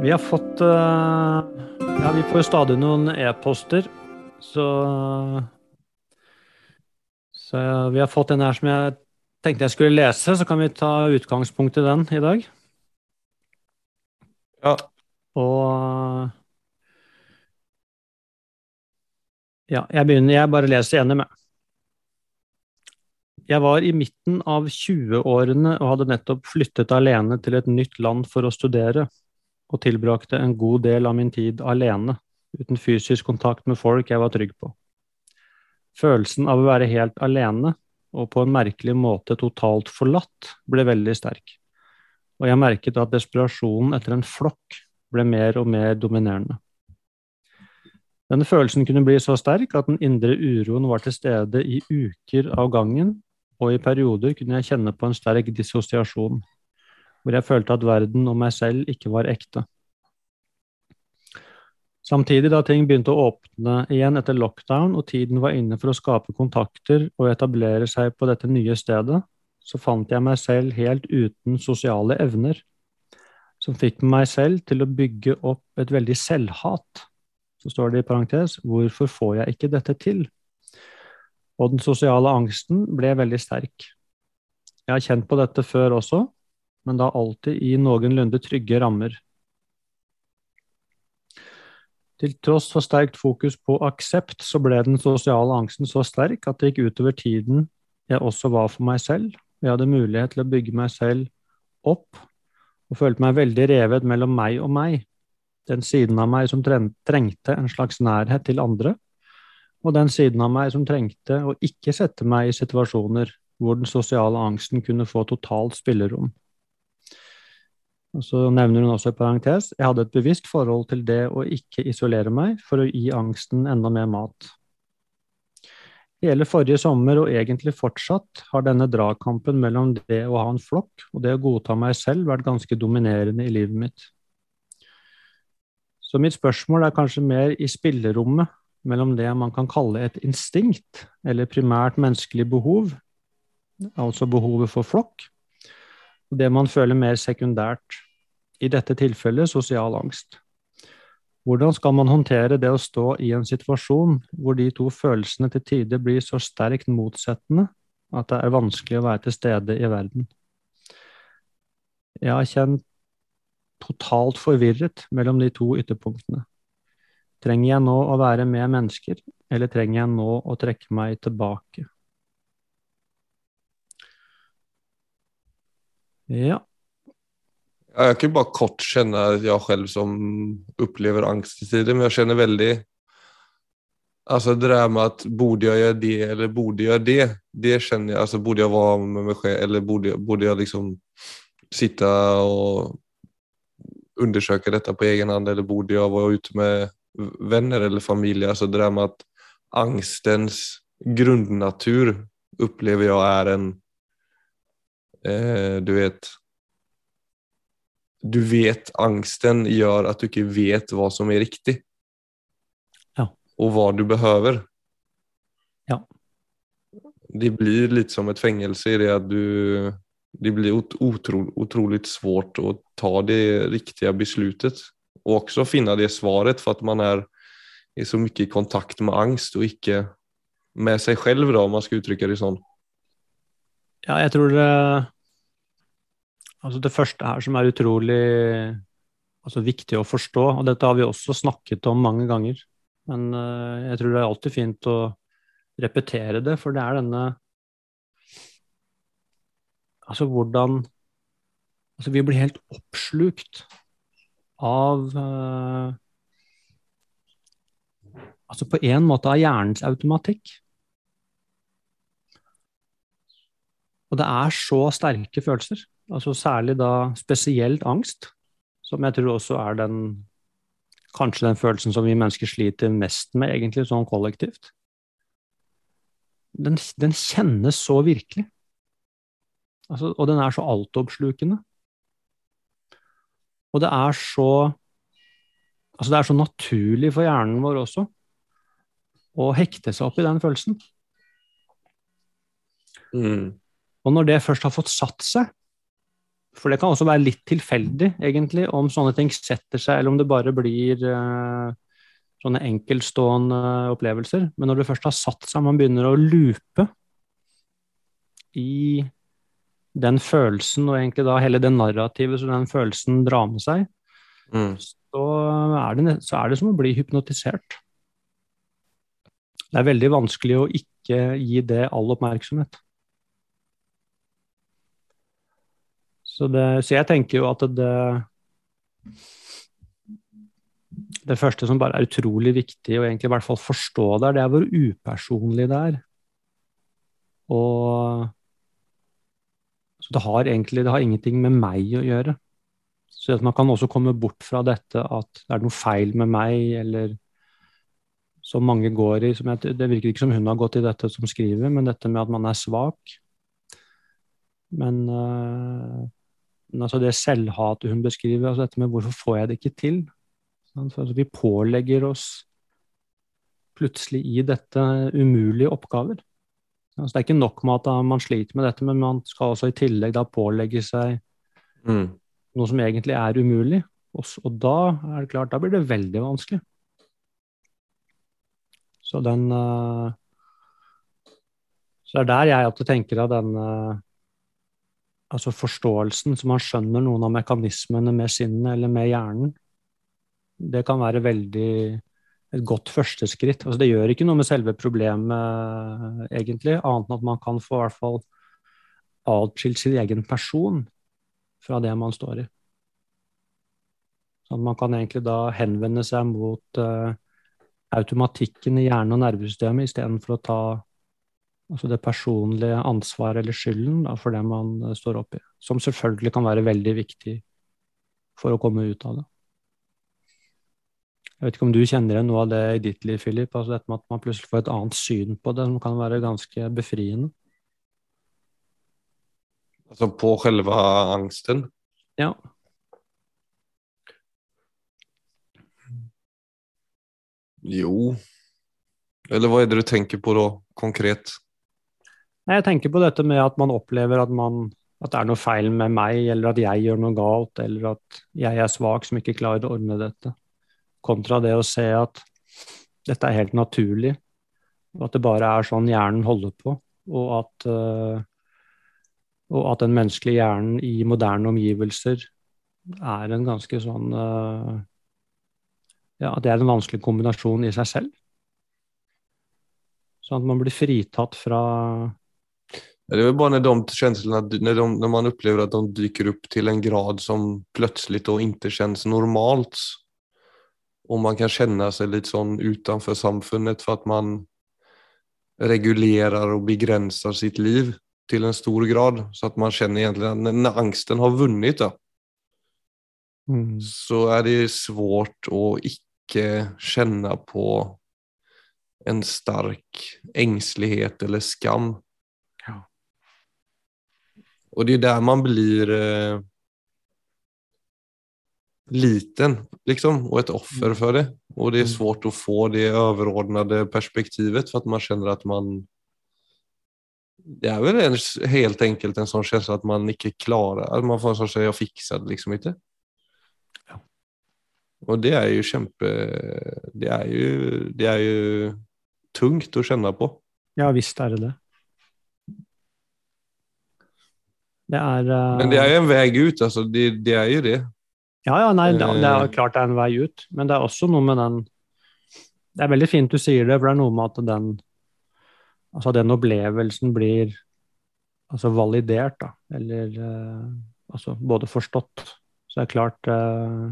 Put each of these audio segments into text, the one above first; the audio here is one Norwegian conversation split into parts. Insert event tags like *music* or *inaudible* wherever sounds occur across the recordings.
Vi har fått uh, Ja, vi får stadig noen e-poster, så Så vi har fått en her som jeg tenkte jeg skulle lese, så kan vi ta utgangspunkt i den i dag. Ja. Og Ja, jeg begynner. Jeg bare leser enig med. Jeg var i midten av 20-årene og hadde nettopp flyttet alene til et nytt land for å studere, og tilbrakte en god del av min tid alene, uten fysisk kontakt med folk jeg var trygg på. Følelsen av å være helt alene, og på en merkelig måte totalt forlatt, ble veldig sterk, og jeg merket at desperasjonen etter en flokk ble mer og mer dominerende. Denne følelsen kunne bli så sterk at den indre uroen var til stede i uker av gangen, og i perioder kunne jeg kjenne på en sterk dissosiasjon, hvor jeg følte at verden og meg selv ikke var ekte. Samtidig, da ting begynte å åpne igjen etter lockdown og tiden var inne for å skape kontakter og etablere seg på dette nye stedet, så fant jeg meg selv helt uten sosiale evner, som fikk meg selv til å bygge opp et veldig selvhat så står det i parentes 'Hvorfor får jeg ikke dette til?' Og den sosiale angsten ble veldig sterk. Jeg har kjent på dette før også, men da alltid i noenlunde trygge rammer. Til tross for sterkt fokus på aksept, så ble den sosiale angsten så sterk at det gikk utover tiden jeg også var for meg selv. Jeg hadde mulighet til å bygge meg selv opp, og følte meg veldig revet mellom meg og meg den siden av meg som trengte en slags nærhet til andre, og den siden av meg som trengte å ikke sette meg i situasjoner hvor den sosiale angsten kunne få totalt spillerom. Og Så nevner hun også i parentes jeg hadde et bevisst forhold til det å ikke isolere meg for å gi angsten enda mer mat. Hele forrige sommer, og egentlig fortsatt, har denne dragkampen mellom det å ha en flokk og det å godta meg selv vært ganske dominerende i livet mitt. Så mitt spørsmål er kanskje mer i spillerommet mellom det man kan kalle et instinkt, eller primært menneskelig behov, altså behovet for flokk, og det man føler mer sekundært, i dette tilfellet sosial angst. Hvordan skal man håndtere det å stå i en situasjon hvor de to følelsene til tider blir så sterkt motsettende at det er vanskelig å være til stede i verden? Jeg har kjent totalt forvirret mellom de to ytterpunktene. Trenger jeg nå å være med mennesker, eller trenger jeg nå å trekke meg tilbake? Ja. Jeg kan bare kort kjenne at jeg selv som opplever angst i tiden, men jeg kjenner veldig Alltså det där med att borde jag göra det eller borde jag det, det känner jag, alltså borde jag vara med mig själv eller borde, borde jag liksom sitta och undersöka detta på egen hand eller borde jag vara ute med vänner eller familj? Alltså det där med att angstens grundnatur upplever jag är en, eh, du vet, du vet angsten gjør at du ikke vet hva som er riktig. Ja. Og hva du behøver. Ja. Det blir litt som et fengsel i det at du det blir otro, otroligt svårt å ta det riktige beslutet Og også finne det svaret for at man er, er så mye i kontakt med angst og ikke med seg selv, da, om man skal uttrykke det sånn. Ja, jeg tror det Altså det første her som er utrolig altså viktig å forstå, og dette har vi også snakket om mange ganger, men uh, jeg tror det er alltid fint å repetere det, for det er denne Altså hvordan Altså, vi blir helt oppslukt av uh, Altså på en måte av hjernens automatikk. Og det er så sterke følelser, altså særlig da spesielt angst, som jeg tror også er den kanskje den følelsen som vi mennesker sliter mest med, egentlig, sånn kollektivt. Den, den kjennes så virkelig. Altså, og den er så altoppslukende. Og det er så Altså, det er så naturlig for hjernen vår også å hekte seg opp i den følelsen. Mm. Og når det først har fått satt seg, For det kan også være litt tilfeldig, egentlig, om sånne ting setter seg, eller om det bare blir uh, sånne enkeltstående opplevelser. Men når det først har satt seg, man begynner å lupe i den følelsen, og egentlig da hele det narrativet som den følelsen drar med seg, mm. så, er det, så er det som å bli hypnotisert. Det er veldig vanskelig å ikke gi det all oppmerksomhet. Så, det, så, jeg tenker jo at det Det første som bare er utrolig viktig å egentlig i hvert fall forstå der, det er hvor upersonlig det er. Og så det har egentlig det har ingenting med meg å gjøre. Så man kan også komme bort fra dette at det er noe feil med meg, eller som mange går i jeg, Det virker ikke som hun har gått i dette som skriver, men dette med at man er svak. Men men altså det selvhatet hun beskriver, altså dette med hvorfor får jeg det ikke til? Altså vi pålegger oss plutselig i dette umulige oppgaver. Altså det er ikke nok med at man sliter med dette, men man skal også i tillegg da pålegge seg mm. noe som egentlig er umulig. Og, da er det klart, da blir det veldig vanskelig. Så den uh, Så det er der jeg alltid tenker at den uh, altså forståelsen, så man skjønner noen av mekanismene med sinnet eller med hjernen, det kan være veldig et godt førsteskritt. Altså, det gjør ikke noe med selve problemet, egentlig, annet enn at man kan få i hvert fall atskilt sin egen person fra det man står i. Sånn man kan egentlig da henvende seg mot uh, automatikken i hjernen og nervesystemet istedenfor å ta Altså det personlige ansvaret eller skylden da, for det man står står oppi. Som selvfølgelig kan være veldig viktig for å komme ut av det. Jeg vet ikke om du kjenner igjen noe av det i ditt liv, Philip? Altså dette med at man plutselig får et annet syn på det, som kan være ganske befriende. Altså på selve angsten? Ja. Jo Eller hva er det du tenker på da, konkret? Jeg tenker på dette med at man opplever at, man, at, det er noe feil med meg, eller at jeg gjør noe galt, eller at jeg er svak som ikke klarer å ordne dette. Kontra det å se at dette er helt naturlig, og at det bare er sånn hjernen holder på. Og at, uh, og at den menneskelige hjernen i moderne omgivelser er en ganske sånn uh, Ja, det er en vanskelig kombinasjon i seg selv. Sånn at man blir fritatt fra det är bara när de känslorna, när, de, när man upplever att de dyker upp till en grad som plötsligt då inte känns normalt. Och man kan känna sig lite sån utanför samfundet för att man regulerar och begränsar sitt liv till en stor grad. Så att man känner egentligen att när angsten har vunnit då, mm. så är det svårt att icke känna på en stark ängslighet eller skam. Och det är där man blir eh, liten liksom, och ett offer för det. Och det är mm. svårt att få det överordnade perspektivet för att man känner att man det är väl en, helt enkelt en sån känsla att man inte klarar, att man får en sån känsla jag fixar det liksom inte. Ja. Och det är ju kämpe, det är ju, det är ju tungt att känna på. Ja visst är det det. Det er uh... Men det er jo en vei ut, altså. Det, det er jo det. Ja, ja, nei, det, det er eh. klart det er en vei ut, men det er også noe med den Det er veldig fint du sier det, for det er noe med at den Altså den opplevelsen blir altså validert, da, eller uh, altså både forstått. Så det er klart uh,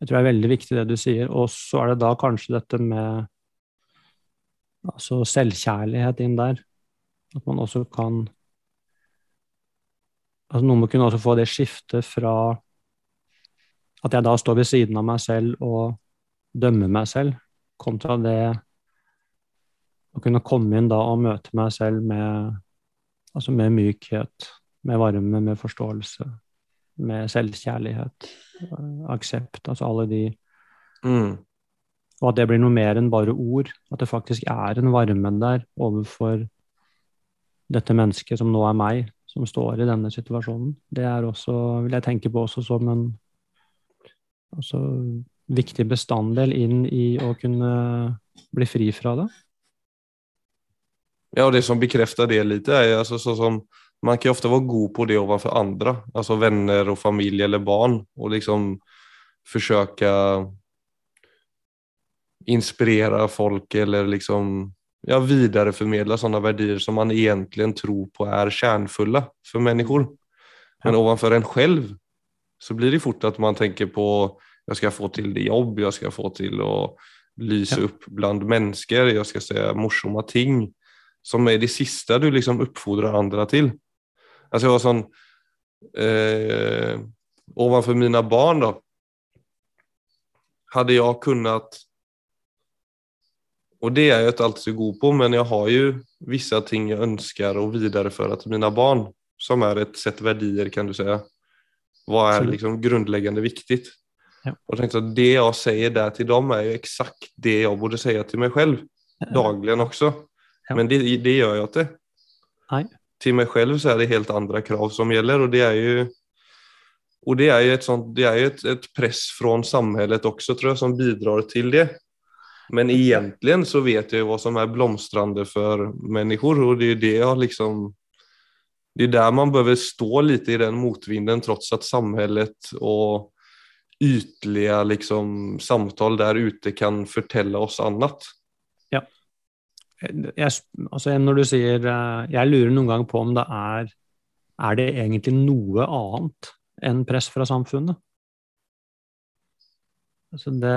Jeg tror det er veldig viktig det du sier. Og så er det da kanskje dette med altså selvkjærlighet inn der. At man også kan altså Noen må kunne også få det skiftet fra at jeg da står ved siden av meg selv og dømmer meg selv, kontra det å kunne komme inn da og møte meg selv med, altså med mykhet, med varme, med forståelse, med selvkjærlighet, aksept, altså alle de mm. Og at det blir noe mer enn bare ord. At det faktisk er en varme der overfor dette mennesket som nå er meg, som står i denne situasjonen. Det er også, vil jeg tenke på også som en også viktig bestanddel inn i å kunne bli fri fra det. Ja, og det som bekrefter det litt, er altså, sånn som man kan ofte være god på det overfor andre, altså venner og familie eller barn, og liksom forsøke inspirere folk eller liksom ja, videreformidle sånne verdier som man egentlig tror på er kjernfulle for mennesker. Men overfor en selv så blir det fort at man tenker på jeg skal få til det jobb, jeg skal få til å lyse ja. opp blant mennesker, jeg skal si morsomme ting. Som er det siste du liksom oppfordrer andre til. Altså jeg var sånn eh, Overfor mine barn, da Hadde jeg kunnet og det er jeg ikke alltid så god på, men jeg har jo visse ting jeg ønsker å videreføre til mine barn, som er et sett verdier, kan du si. Hva er liksom grunnleggende viktig? Ja. Og tenkte at Det jeg sier der til dem, er jo eksakt det jeg burde si til meg selv. Daglig også. Ja. Men det, det, gjør jeg ikke. Nei. Til meg selv så er det helt andre krav som gjelder, og det er jo og det er jo et, sånt, det er jo et, et press fra samfunnet også, tror jeg, som bidrar til det. Men egentlig så vet jeg hva som er blomstrende for mennesker, og det er det jeg liksom Det er der man behöver stå litt i den motvinden trots at samhället og ytliga liksom, samtal der ute kan fortelle oss annet. Ja. Jeg, altså når du sier eh, Jeg lurer noen gang på om det er Er det egentlig noe annet enn press fra samfunnet? Altså det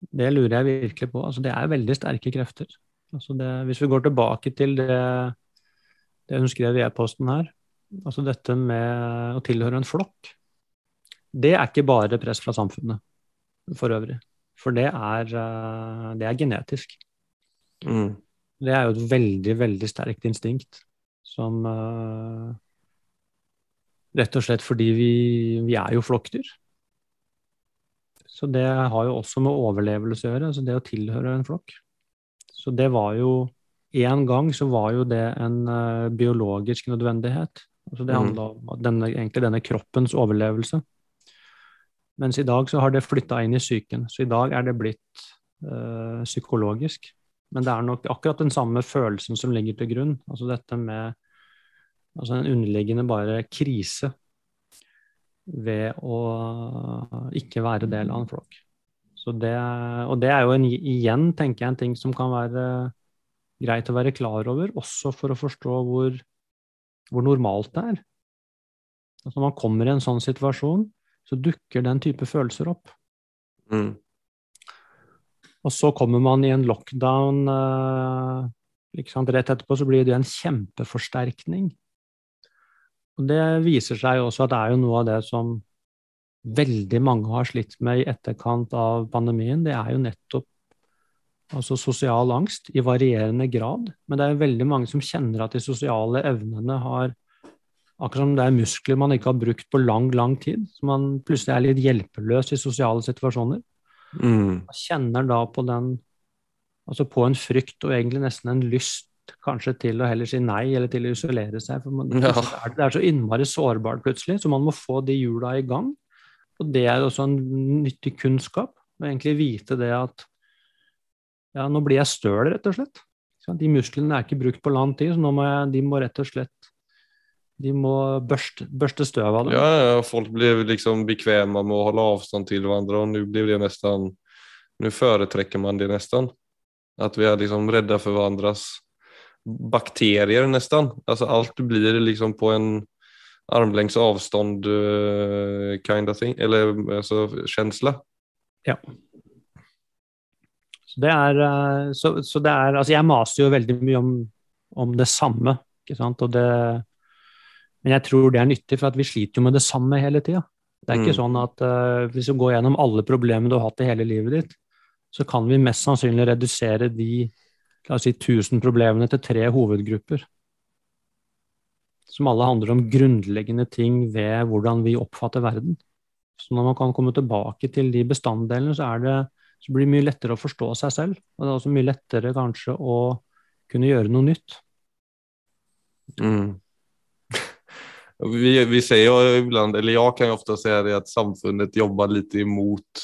det lurer jeg virkelig på. Altså, det er veldig sterke krefter. Altså det, hvis vi går tilbake til det, det hun skrev i e-posten her, altså dette med å tilhøre en flokk, det er ikke bare press fra samfunnet for øvrig. For det er, eh, det er genetisk. Mm. Det er jo et veldig, veldig sterkt instinkt som uh, Rett og slett fordi vi, vi er jo flokkdyr. Så det har jo også med overlevelse å gjøre, altså det å tilhøre en flokk. Så det var jo En gang så var jo det en uh, biologisk nødvendighet. Altså det handla mm. om denne, egentlig denne kroppens overlevelse. Mens i dag så har det flytta inn i psyken. Så i dag er det blitt uh, psykologisk. Men det er nok akkurat den samme følelsen som ligger til grunn. Altså dette med altså en underliggende bare krise ved å ikke være del av en flokk. Det, og det er jo en, igjen, tenker jeg, en ting som kan være greit å være klar over, også for å forstå hvor, hvor normalt det er. Altså når man kommer i en sånn situasjon, så dukker den type følelser opp. Mm. Og så kommer man i en lockdown uh, rett etterpå, så blir det en kjempeforsterkning og Det viser seg også at det er jo noe av det som veldig mange har slitt med i etterkant av pandemien. Det er jo nettopp altså sosial angst i varierende grad. Men det er veldig mange som kjenner at de sosiale evnene har Akkurat som det er muskler man ikke har brukt på lang, lang tid. Så man plutselig er litt hjelpeløs i sosiale situasjoner. Mm. Man kjenner da på den Altså på en frykt og egentlig nesten en lyst kanskje til å heller si nei, eller til å isolere seg. For man, ja. det er så innmari sårbart plutselig, så man må få de hjula i gang. Og det er også en nyttig kunnskap. Å egentlig vite det at ja, nå blir jeg støl, rett og slett. De musklene er ikke brukt på lang tid, så nå må jeg, de må rett og slett de må børste, børste støv av dem. Ja, ja, folk blir liksom bekvemme med å holde avstand til hverandre, og nå blir det nesten Nå foretrekker man det nesten. At vi er liksom redde for hverandres bakterier nesten. Altså alt blir liksom på en armlengdes avstand uh, kind of thing, eller altså kjensle. Ja. Så det er, uh, så, så det er Altså, jeg maser jo veldig mye om, om det samme, ikke sant, og det Men jeg tror det er nyttig, for at vi sliter jo med det samme hele tida. Det er ikke mm. sånn at uh, hvis du går gjennom alle problemene du har hatt i hele livet ditt, så kan vi mest sannsynlig redusere de la oss si 1000 problemene til tre hovedgrupper. Som alle handler om grunnleggende ting ved hvordan vi oppfatter verden. Så når man kan komme tilbake til de bestanddelene, så, det, så blir det mye lettere å forstå seg selv. Og det er også mye lettere kanskje å kunne gjøre noe nytt. Mm. *laughs* Vi, vi ser jo ibland, eller jeg kan jo ofte si det, at samfunnet jobber litt emot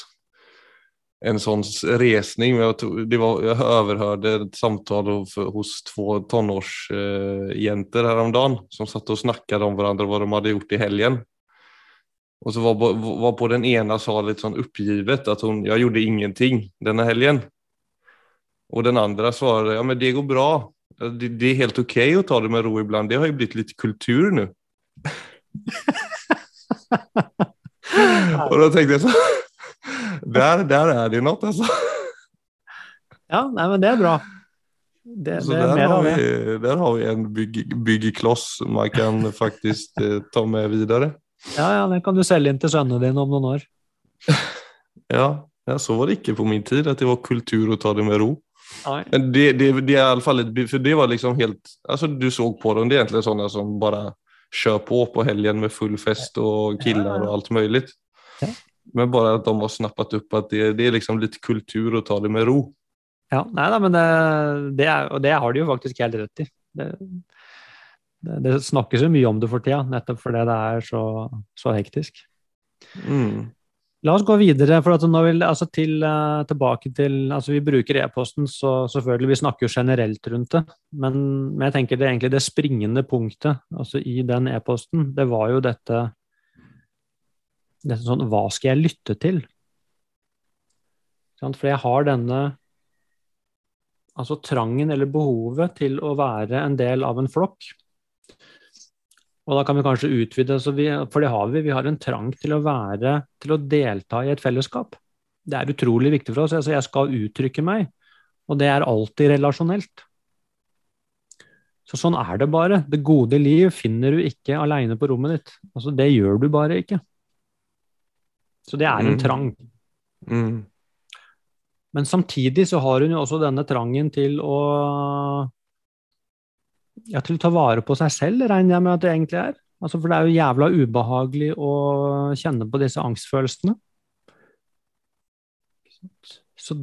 en sånn resning. Jag, var, jag överhörde ett samtal hos två tonårsjenter häromdagen som satt og snackade om hverandre hva de hadde gjort i helgen. Og så var, var på den ene sa litt sånn oppgivet at hun 'jeg gjorde ingenting denne helgen. Og den andre svarte ja men det går bra. Det, det er helt ok å ta det med ro ibland. Det har jo blitt litt kultur nå. *laughs* og da tenkte jeg så der, der er det noe, altså. Ja, nei, men det er bra. Det, så det der, har vi, der har vi en bygg, byggekloss man kan faktisk eh, ta med videre. Ja, ja, den kan du selge inn til sønnene dine om noen år. *laughs* ja, ja, så var det ikke på min tid, at det var kultur å ta det med ro. Det, det, det, er i alle fall et, for det var liksom helt altså Du så på dem, det er egentlig sånne som bare kjører på på helgen med full fest og killar og alt mulig. Men bare at de har snappet opp at det, det, er liksom litt kultur å ta det med ro. Ja, nei da, men det, det, er, og det har de jo faktisk helt rett i. Det, det, snakkes jo mye om det for tida, nettopp fordi det er så, så hektisk. Mm. La oss gå videre. for at nå vil, altså til, uh, tilbake til, altså Vi bruker e-posten, så selvfølgelig vi snakker jo generelt rundt det. Men, men jeg tenker det egentlig det springende punktet altså i den e-posten, det var jo dette det er sånn, Hva skal jeg lytte til? For jeg har denne altså trangen eller behovet til å være en del av en flokk. Og da kan vi kanskje utvide, vi, for det har vi. Vi har en trang til å være, til å delta i et fellesskap. Det er utrolig viktig for oss. Altså jeg skal uttrykke meg, og det er alltid relasjonelt. Så sånn er det bare. Det gode liv finner du ikke aleine på rommet ditt. Altså, det gjør du bare ikke. Så det er en mm. trang. Mm. Men samtidig så har hun jo også denne trangen til å ja, til å ta vare på seg selv, regner jeg med at det egentlig er. Altså, for det er jo jævla ubehagelig å kjenne på disse angstfølelsene. Så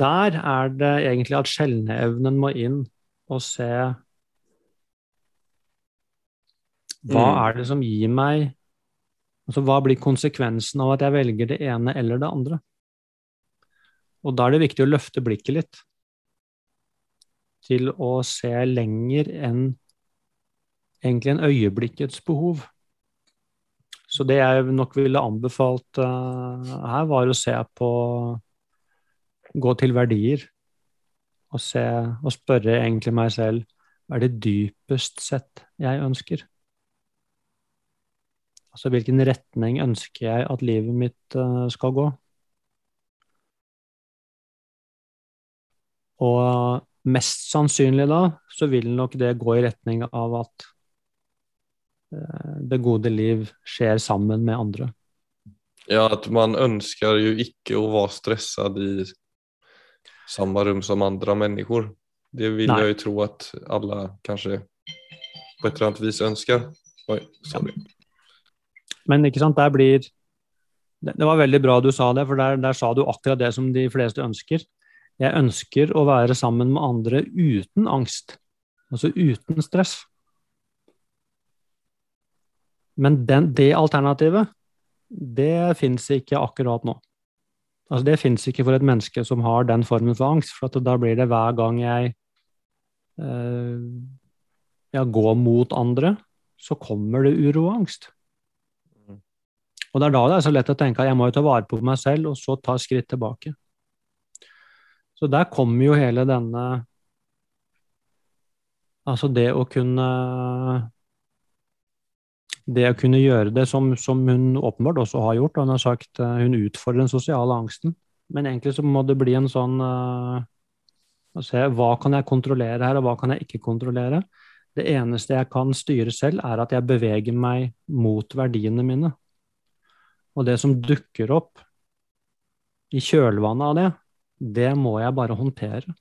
der er det egentlig at skjelneevnen må inn og se Hva mm. er det som gir meg Altså, hva blir konsekvensen av at jeg velger det ene eller det andre? Og da er det viktig å løfte blikket litt til å se lenger enn egentlig en øyeblikkets behov. Så det jeg nok ville anbefalt uh, her, var å se på Gå til verdier og se og spørre egentlig meg selv hva er det dypest sett jeg ønsker? Altså hvilken retning ønsker jeg at livet mitt uh, skal gå? Og mest sannsynlig da, så vil nok det gå i retning av at uh, det gode liv skjer sammen med andre. Ja, at man ønsker jo ikke å være stresset i samme rom som andre mennesker. Det vil Nei. jeg jo tro at alle kanskje på et eller annet vis ønsker. Oi, sorry. Ja. Men ikke sant, der blir Det var veldig bra du sa det, for der, der sa du akkurat det som de fleste ønsker. Jeg ønsker å være sammen med andre uten angst, altså uten stress. Men den, det alternativet, det fins ikke akkurat nå. Altså Det fins ikke for et menneske som har den formen for angst, for da blir det hver gang jeg, eh, jeg går mot andre, så kommer det uro og angst. Og det er da det er så lett å tenke at jeg må jo ta vare på meg selv, og så ta skritt tilbake. Så der kommer jo hele denne Altså det å kunne Det å kunne gjøre det som, som hun åpenbart også har gjort. Hun har sagt uh, hun utfordrer den sosiale angsten. Men egentlig så må det bli en sånn å se hva kan jeg kontrollere her, og hva kan jeg ikke kontrollere. Det eneste jeg kan styre selv, er at jeg beveger meg mot verdiene mine. Og det som dukker opp i kjølvannet av det, det må jeg bare håndtere.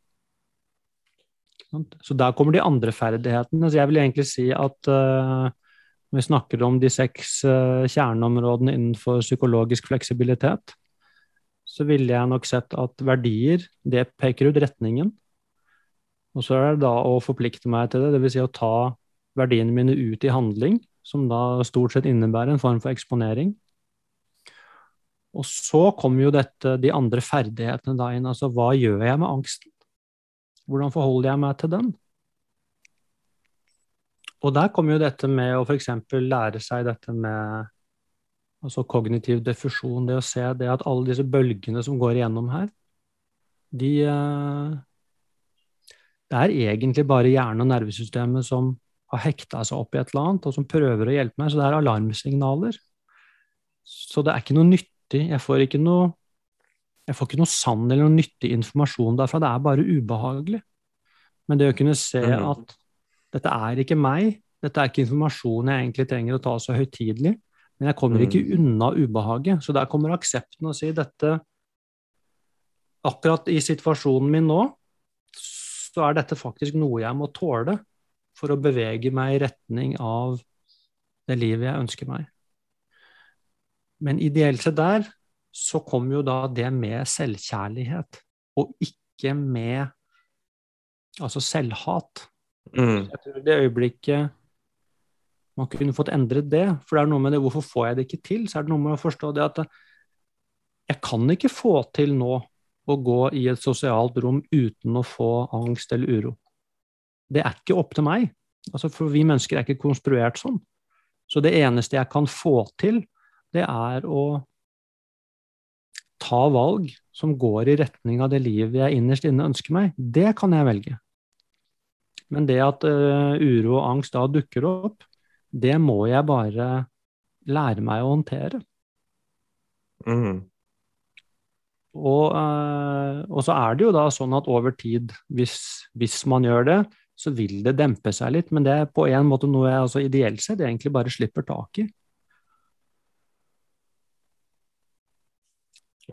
Så der kommer de andre ferdighetene. Så jeg vil egentlig si at uh, når vi snakker om de seks uh, kjerneområdene innenfor psykologisk fleksibilitet, så ville jeg nok sett at verdier, det peker ut retningen. Og så er det da å forplikte meg til det, dvs. Si å ta verdiene mine ut i handling, som da stort sett innebærer en form for eksponering. Og så kommer jo dette, de andre ferdighetene da inn. Altså hva gjør jeg med angsten? Hvordan forholder jeg meg til den? Og der kommer jo dette med å f.eks. lære seg dette med altså kognitiv defusjon, det å se det at alle disse bølgene som går igjennom her, de eh, Det er egentlig bare hjernen og nervesystemet som har hekta seg opp i et eller annet, og som prøver å hjelpe meg. Så det er alarmsignaler. Så det er ikke noe nytt nyttig. Jeg får ikke noe jeg får ikke noe sann eller noe nyttig informasjon derfra. Det er bare ubehagelig. Men det å kunne se at dette er ikke meg, dette er ikke informasjon jeg egentlig trenger å ta så høytidelig, men jeg kommer ikke mm. unna ubehaget. Så der kommer aksepten å si dette Akkurat i situasjonen min nå, så er dette faktisk noe jeg må tåle for å bevege meg i retning av det livet jeg ønsker meg. Men ideelt sett der så kom jo da det med selvkjærlighet, og ikke med altså selvhat. Mm. Jeg tror det øyeblikket man kunne fått endret det, for det er noe med det hvorfor får jeg det ikke til? Så er det noe med å forstå det at jeg kan ikke få til nå å gå i et sosialt rom uten å få angst eller uro. Det er ikke opp til meg. Altså, for vi mennesker er ikke konstruert sånn. Så det eneste jeg kan få til, det er å ta valg som går i retning av det livet jeg innerst inne ønsker meg. Det kan jeg velge. Men det at uh, uro og angst da dukker opp, det må jeg bare lære meg å håndtere. Mm. Og, uh, og, så er det jo da sånn at over tid, hvis, hvis, man gjør det, så vil det dempe seg litt. Men det er på en måte noe jeg altså ideelt sett egentlig bare slipper tak i.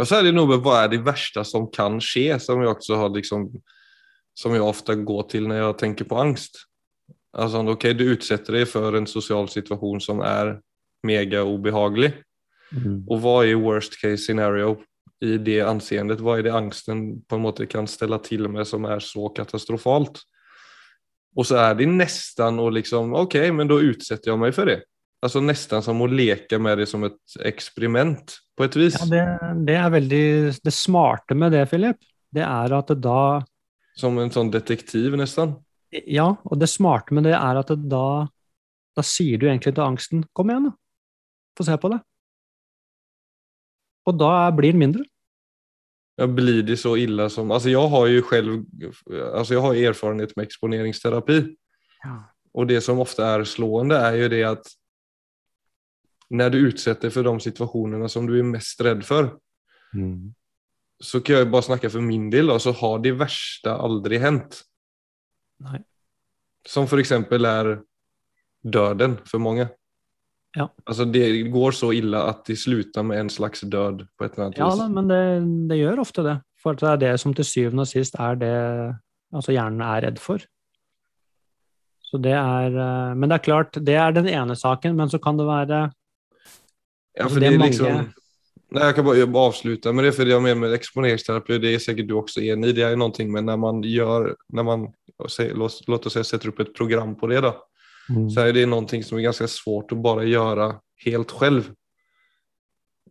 Og så er det noe med hva er det verste som kan skje, som jeg også har liksom Som jeg ofte går til når jeg tenker på angst. Altså, ok, du utsetter deg for en sosial situasjon som er megaubehagelig. Mm. Og hva er worst case scenario i det anseendet? Hva er det angsten på en måte kan stelle til med som er så katastrofalt? Og så er det nesten å liksom Ok, men da utsetter jeg meg for det. Altså Nesten som å leke med det som et eksperiment, på et vis. Ja, det, det, er veldig Det smarte med det, Philip, det er at det da Som en sånn detektiv, nesten? Ja, og det smarte med det er at det da Da sier du egentlig til angsten Kom igjen, da. Få se på det. Og da blir den mindre. Ja, blir det så ille som Altså, jeg har jo selv Altså, jeg har erfarenhet med eksponeringsterapi. Ja. Og det som ofte er slående, er jo det at när du utsätter for de situasjonene som du er mest redd for, mm. så kan jeg bare snakke for min del, og så har det verste aldri hendt. Nej. Som for eksempel er døden for mange. Ja. Altså det går så ille at det slutter med en slags død på et eller annet vis. Ja, men det, det, gjør ofte det. For det er det som til syvende og sist er det altså hjernen er redd for. Så det er, eh, men det er klart, det er den ene saken, men så kan det være Ja, for det, er är liksom... Nej, jag kan bara, jag bara avsluta med det, för jag menar med exponeringsterapi, det är säkert du också enig i, det är någonting men när man gör, när man, låt, låt oss säga, sätter upp ett program på det då, mm. så är det någonting som är ganska svårt att bara göra helt själv.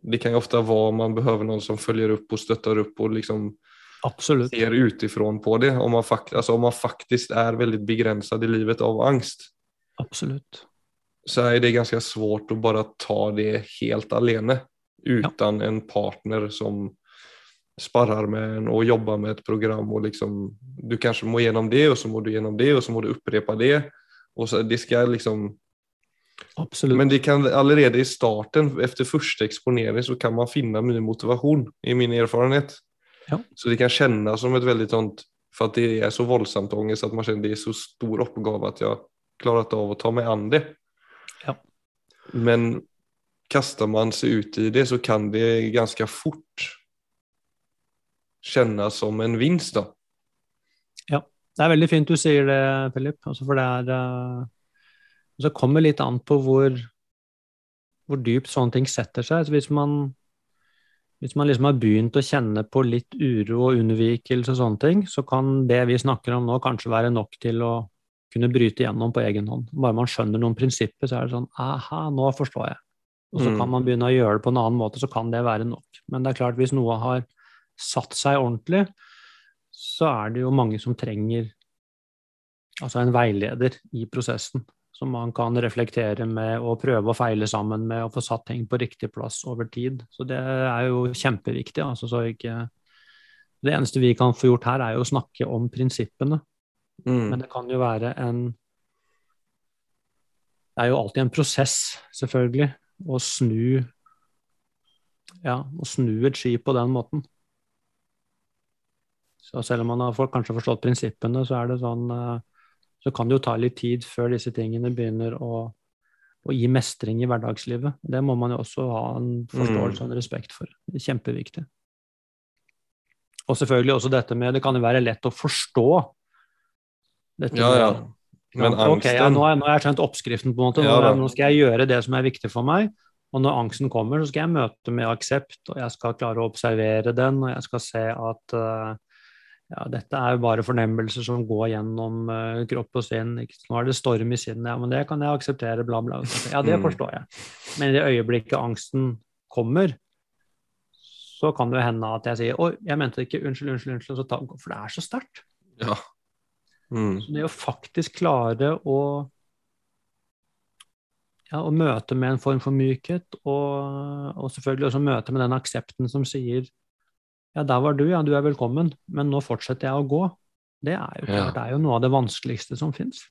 Det kan ju ofta vara om man behöver någon som följer upp och stöttar upp och liksom Absolut. ser utifrån på det, om man, fakt, alltså om man faktiskt är väldigt begränsad i livet av angst. Absolut så er det ganske svårt å bare ta det helt alene uten ja. en partner som sparrar med en og jobber med et program. og liksom, Du kanskje må gjennom det, og så må du gjennom det, og så må du upprepa det. og så det skal liksom Absolutt. Men det kan allerede i starten, etter første eksponering, så kan man finne mye motivasjon, i min erfarenhet. Ja. Så det kan kjennes som et veldig sånt For at det er så voldsomt ångest at man kjenner det er så stor oppgave at jeg klarer av å ta meg an det. Ja. Men kaster man seg ut i det så kan det ganske fort kjennes som en vinst da. Ja, det er veldig fint du sier det, Philip. Altså for det er uh, Så kommer litt an på hvor, hvor dypt sånne ting setter seg. Så hvis man, hvis man liksom har begynt å kjenne på litt uro og unnvikelse og sånne ting, så kan det vi snakker om nå, kanskje være nok til å kunne bryte gjennom på egen hånd. Bare man skjønner noen prinsipper, så er det sånn aha, nå forstår jeg. Og så Mm. kan man begynne å gjøre det på en annen måte, så kan det være nok. Men det er klart, hvis noe har satt seg ordentlig, så er det jo mange som trenger altså en veileder i prosessen. Som man kan reflektere med og prøve å feile sammen med og få satt ting på riktig plass over tid. Så det er jo kjempeviktig. Altså, så ikke det eneste vi kan få gjort her, er jo å snakke om prinsippene. Mm. Men det kan jo være en Det er jo alltid en prosess, selvfølgelig, å snu Ja, å snu et skip på den måten. Så selv om man har kanskje forstått prinsippene, så er det sånn eh, Så kan det jo ta litt tid før disse tingene begynner å, å gi mestring i hverdagslivet. Det må man jo også ha en forståelse og en respekt for. Det er kjempeviktig. Og selvfølgelig også dette med Det kan jo være lett å forstå dette Ja, ja. Men angsten ok, ja, nå, nå har jeg skjønt oppskriften, på en måte. Nå, Ja, nå skal jeg gjøre det som er viktig for meg. Og når angsten kommer, så skal jeg møte med aksept, og jeg skal klare å observere den, og jeg skal se at uh, ja, dette er jo bare fornemmelser som går gjennom uh, kropp og sinn. Nå er det storm i sinnet, ja, men det kan jeg akseptere, bla, bla. Ja, det Mm. forstår jeg. Men i det øyeblikket angsten kommer, så kan det hende at jeg sier oi, jeg mente ikke, unnskyld, unnskyld, unnskyld, så ta, for det er så sterkt. Ja. Mm. Så det å faktisk klare å ja, å møte med en form for mykhet, og, og selvfølgelig også møte med den aksepten som sier ja, der var du, ja, du er velkommen, men nå fortsetter jeg å gå. Det er jo Ja. det er jo noe av det vanskeligste som fins.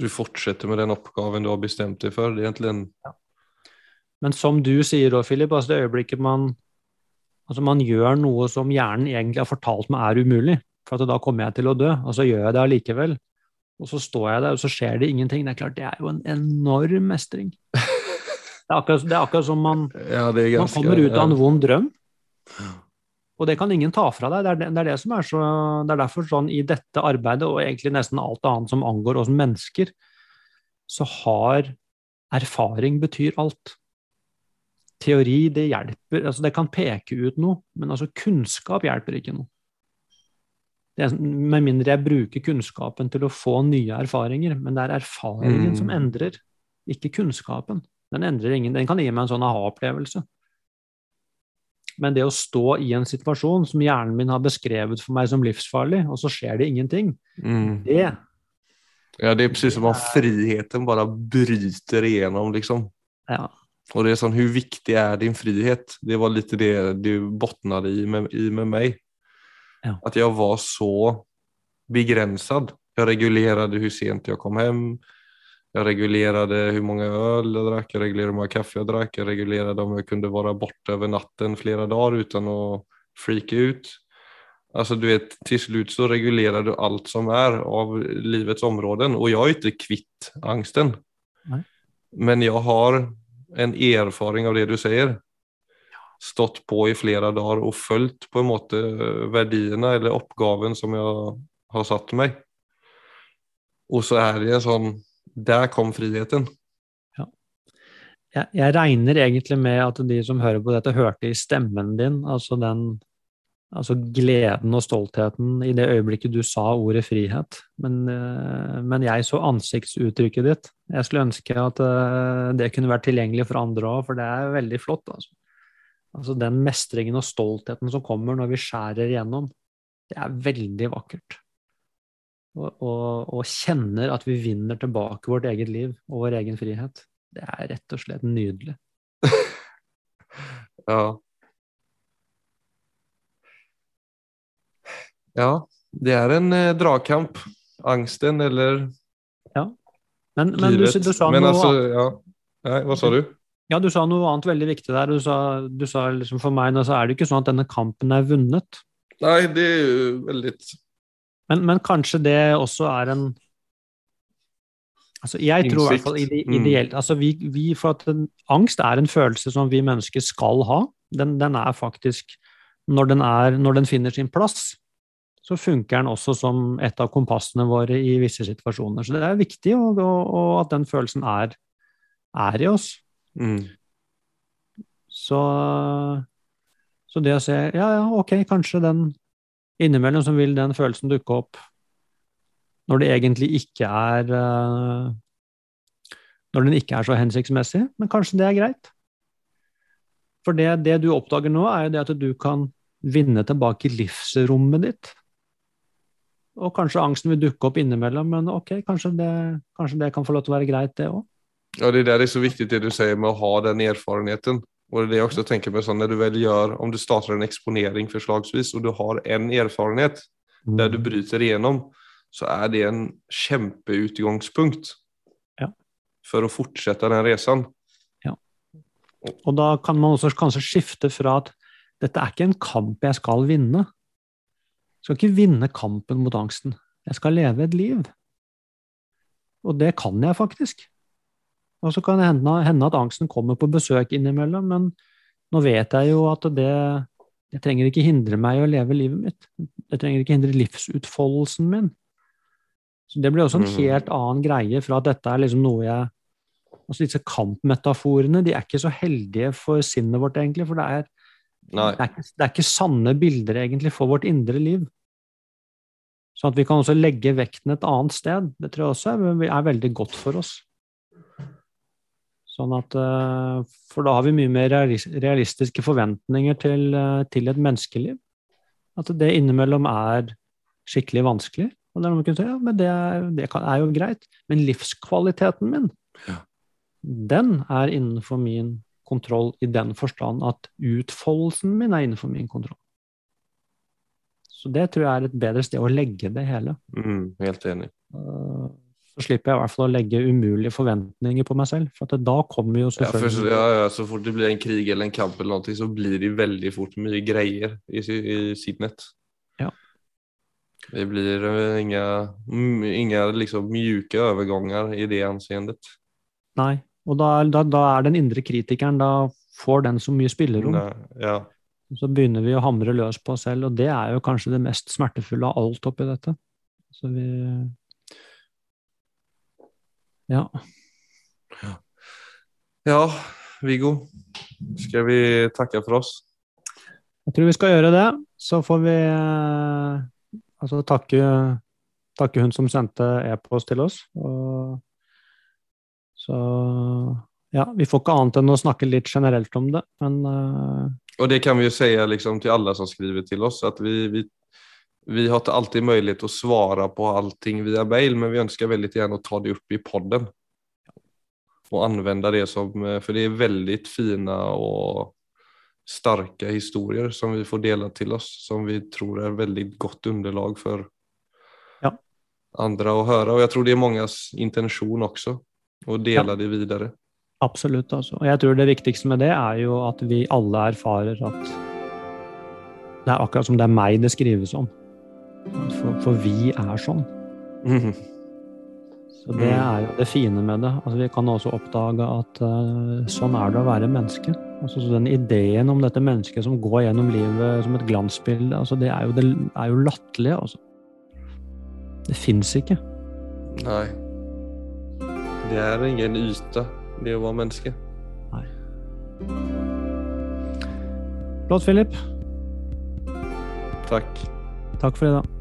Du fortsetter med den oppgaven du har bestemt deg for. Det egentlig Men som du sier òg, Philip, altså det øyeblikket man Altså man gjør noe som hjernen egentlig har fortalt meg er umulig, for da kommer jeg til å dø, og så gjør jeg det allikevel. Og så står jeg der, og så skjer det ingenting. Det er klart, det er jo en enorm mestring. *laughs* Det er akkurat, det er akkurat som man, Ja, det er man kommer ut av en vond drøm. Og det kan ingen ta fra deg. Det er det, det, er det som er så Det er derfor sånn i dette arbeidet, og egentlig nesten alt annet som angår oss mennesker, så har erfaring betyr alt. Teori, det hjelper altså Det kan peke ut noe, men altså kunnskap hjelper ikke noe. Det er, med mindre jeg bruker kunnskapen til å få nye erfaringer. Men det er erfaringen Mm. som endrer, ikke kunnskapen. Den endrer ingen, den kan gi meg en sånn aha-opplevelse. Men det å stå i en situasjon som hjernen min har beskrevet for meg som livsfarlig, og så skjer det ingenting, Mm. det Ja, det er precis som om friheten bare bryter igjennom, liksom. ja, Og det er sånn, hvor viktig er din frihet? Det var litt det du bottnade i med, i med mig. Ja. Att jag var så begränsad. Jag reglerade hur sent jag kom hem. Jag reglerade hur många öl jag drack, jag reglerade hur många kaffe jag drack, jag reglerade om jag kunde vara borta över natten flera dagar utan att freaka ut. Alltså du vet, till slut så reglerar du allt som är av livets områden och jag är inte kvitt angsten. Nej. Men jag har en erfaring av det du säger. Stått på i flere dager og fulgt på en måte verdiene eller oppgaven som jeg har satt meg. Og så er det sånn, Der kom friheten. jeg, jeg regner egentlig med at de som hører på dette, hørte i stemmen din, altså den altså gleden og stoltheten i det øyeblikket du sa ordet frihet. Men, eh, men jeg så ansiktsuttrykket ditt. Jeg skulle ønske at eh, det kunne vært tilgjengelig for andre òg, for det er veldig flott. Altså. Altså den mestringen og stoltheten som kommer når vi skjærer igjennom, det er veldig vakkert. Og, og, og kjenner at vi vinner tilbake vårt eget liv og vår egen frihet. Det er rett og slett nydelig. *laughs* Ja. Ja, det er en eh, dragkamp. Angsten eller Men, men du, livet. du, sa Men noe, altså, ja. Nei, hva sa du? Ja, du sa noe annet veldig viktig der. Du sa, du sa liksom for meg nå så er det ikke sånn at denne kampen er vunnet. Nei, det er jo veldig Men, men kanskje det også er en Altså, jeg tror i hvert fall Innsikt. ide, ideelt altså vi, vi, For at en, angst er en følelse som vi mennesker skal ha. Den, den er faktisk når den, er, når den finner sin plass, så funker den også som et av kompassene våre i visse situasjoner. Så det er viktig og, og, og at den følelsen er, er i oss. Mm. Så, så det å se Ja, ja, ok, kanskje den Innimellom så vil den følelsen dukke opp når det egentlig ikke er uh, Når den ikke er så hensiktsmessig, men kanskje det er greit. For det, det du oppdager nå, er jo det at du kan vinne tilbake livsrommet ditt. Og kanskje angsten vil dukke opp innimellom, men ok, kanskje det, kanskje det kan få lov til å være greit, det òg. Ja, det der er så viktig det du sier med å ha den erfarenheten. Og det er det jeg også tenker med sånn, når du vel gjør, Om du starter en eksponering forslagsvis, og du har en erfarenhet mm. der du bryter igjennom, så er det en kjempeutgangspunkt ja. for å fortsette den reisen. Ja. Og da kan man også kanskje skifte fra at dette er ikke en kamp jeg skal vinne. Jeg skal ikke vinne kampen mot angsten. Jeg skal leve et liv. Og det kan jeg faktisk. Og så kan det hende, at angsten kommer på besøk innimellom, men nå vet jeg jo at det det trenger ikke hindre meg i å leve livet mitt. Det trenger ikke hindre livsutfoldelsen min. Så Det blir også en mm. helt annen greie fra at dette er liksom noe jeg Altså Disse kampmetaforene de er ikke så heldige for sinnet vårt, egentlig. For det er, det er, ikke, det er ikke sanne bilder, egentlig, for vårt indre liv. Sånn at vi kan også legge vekten et annet sted. Det tror jeg også er, er veldig godt for oss. Sånn at, eh, for da har vi mye mer realistiske forventninger til, eh, til et menneskeliv. At det innimellom er skikkelig vanskelig. Og det er noe man kunne si, ja, men det er, det er jo greit. Men livskvaliteten min, ja. den er innenfor min kontroll i den forstand at utfoldelsen min er innenfor min kontroll. Så det tror jeg er et bedre sted å legge det hele. Mm, helt enig. Uh, så slipper jeg i hvert fall å legge umulige forventninger på meg selv. For da kommer jo selvfølgelig ja, ja, ja, Så fort det blir en krig eller en kamp, eller noe, så blir det veldig fort mye greier i, i nett. Ja. Det blir eh, inga, inga liksom mjuke overganger i det anseendet. Nei, og da, da, da, er den indre kritikeren Da får den så mye spillerom. ja. Så begynner vi å hamre løs på oss selv, og det er jo kanskje det mest smertefulle av alt oppi dette. Så vi ja. Ja, Viggo. Skal vi takke for oss? Jeg tror vi skal gjøre det. Så får vi eh, altså takke, takke hun som sendte e-post til oss. Og, så ja, vi får ikke annet enn å snakke litt generelt om det, men uh... Og det kan vi jo si liksom, til alle som skriver til oss, at vi, vi vi har ikke alltid mulighet å svare på allting via mail, men vi ønsker veldig gjerne å ta det opp i podden. Og anvende det som eh, For det er veldig fine og sterke historier som vi får dele til oss, som vi tror er veldig godt underlag for ja. andre å høre. Og jeg tror det er manges intensjon også, å dele ja. det videre. Absolutt. Altså. Og jeg tror det viktigste med det er jo at vi alle erfarer at det er akkurat som det er meg det skrives om. For, for vi er sånn. Mm. Så det er jo det fine med det. Altså, vi kan også oppdage at uh, sånn er det å være menneske. Altså, så den ideen om dette mennesket som går gjennom livet som et glansbilde, altså, det er jo, det er jo latterlig. Altså. Det fins ikke. Nei. Det er ingen yte, det å være menneske. Nei. Flott, Philip. Takk. Takk for det, da.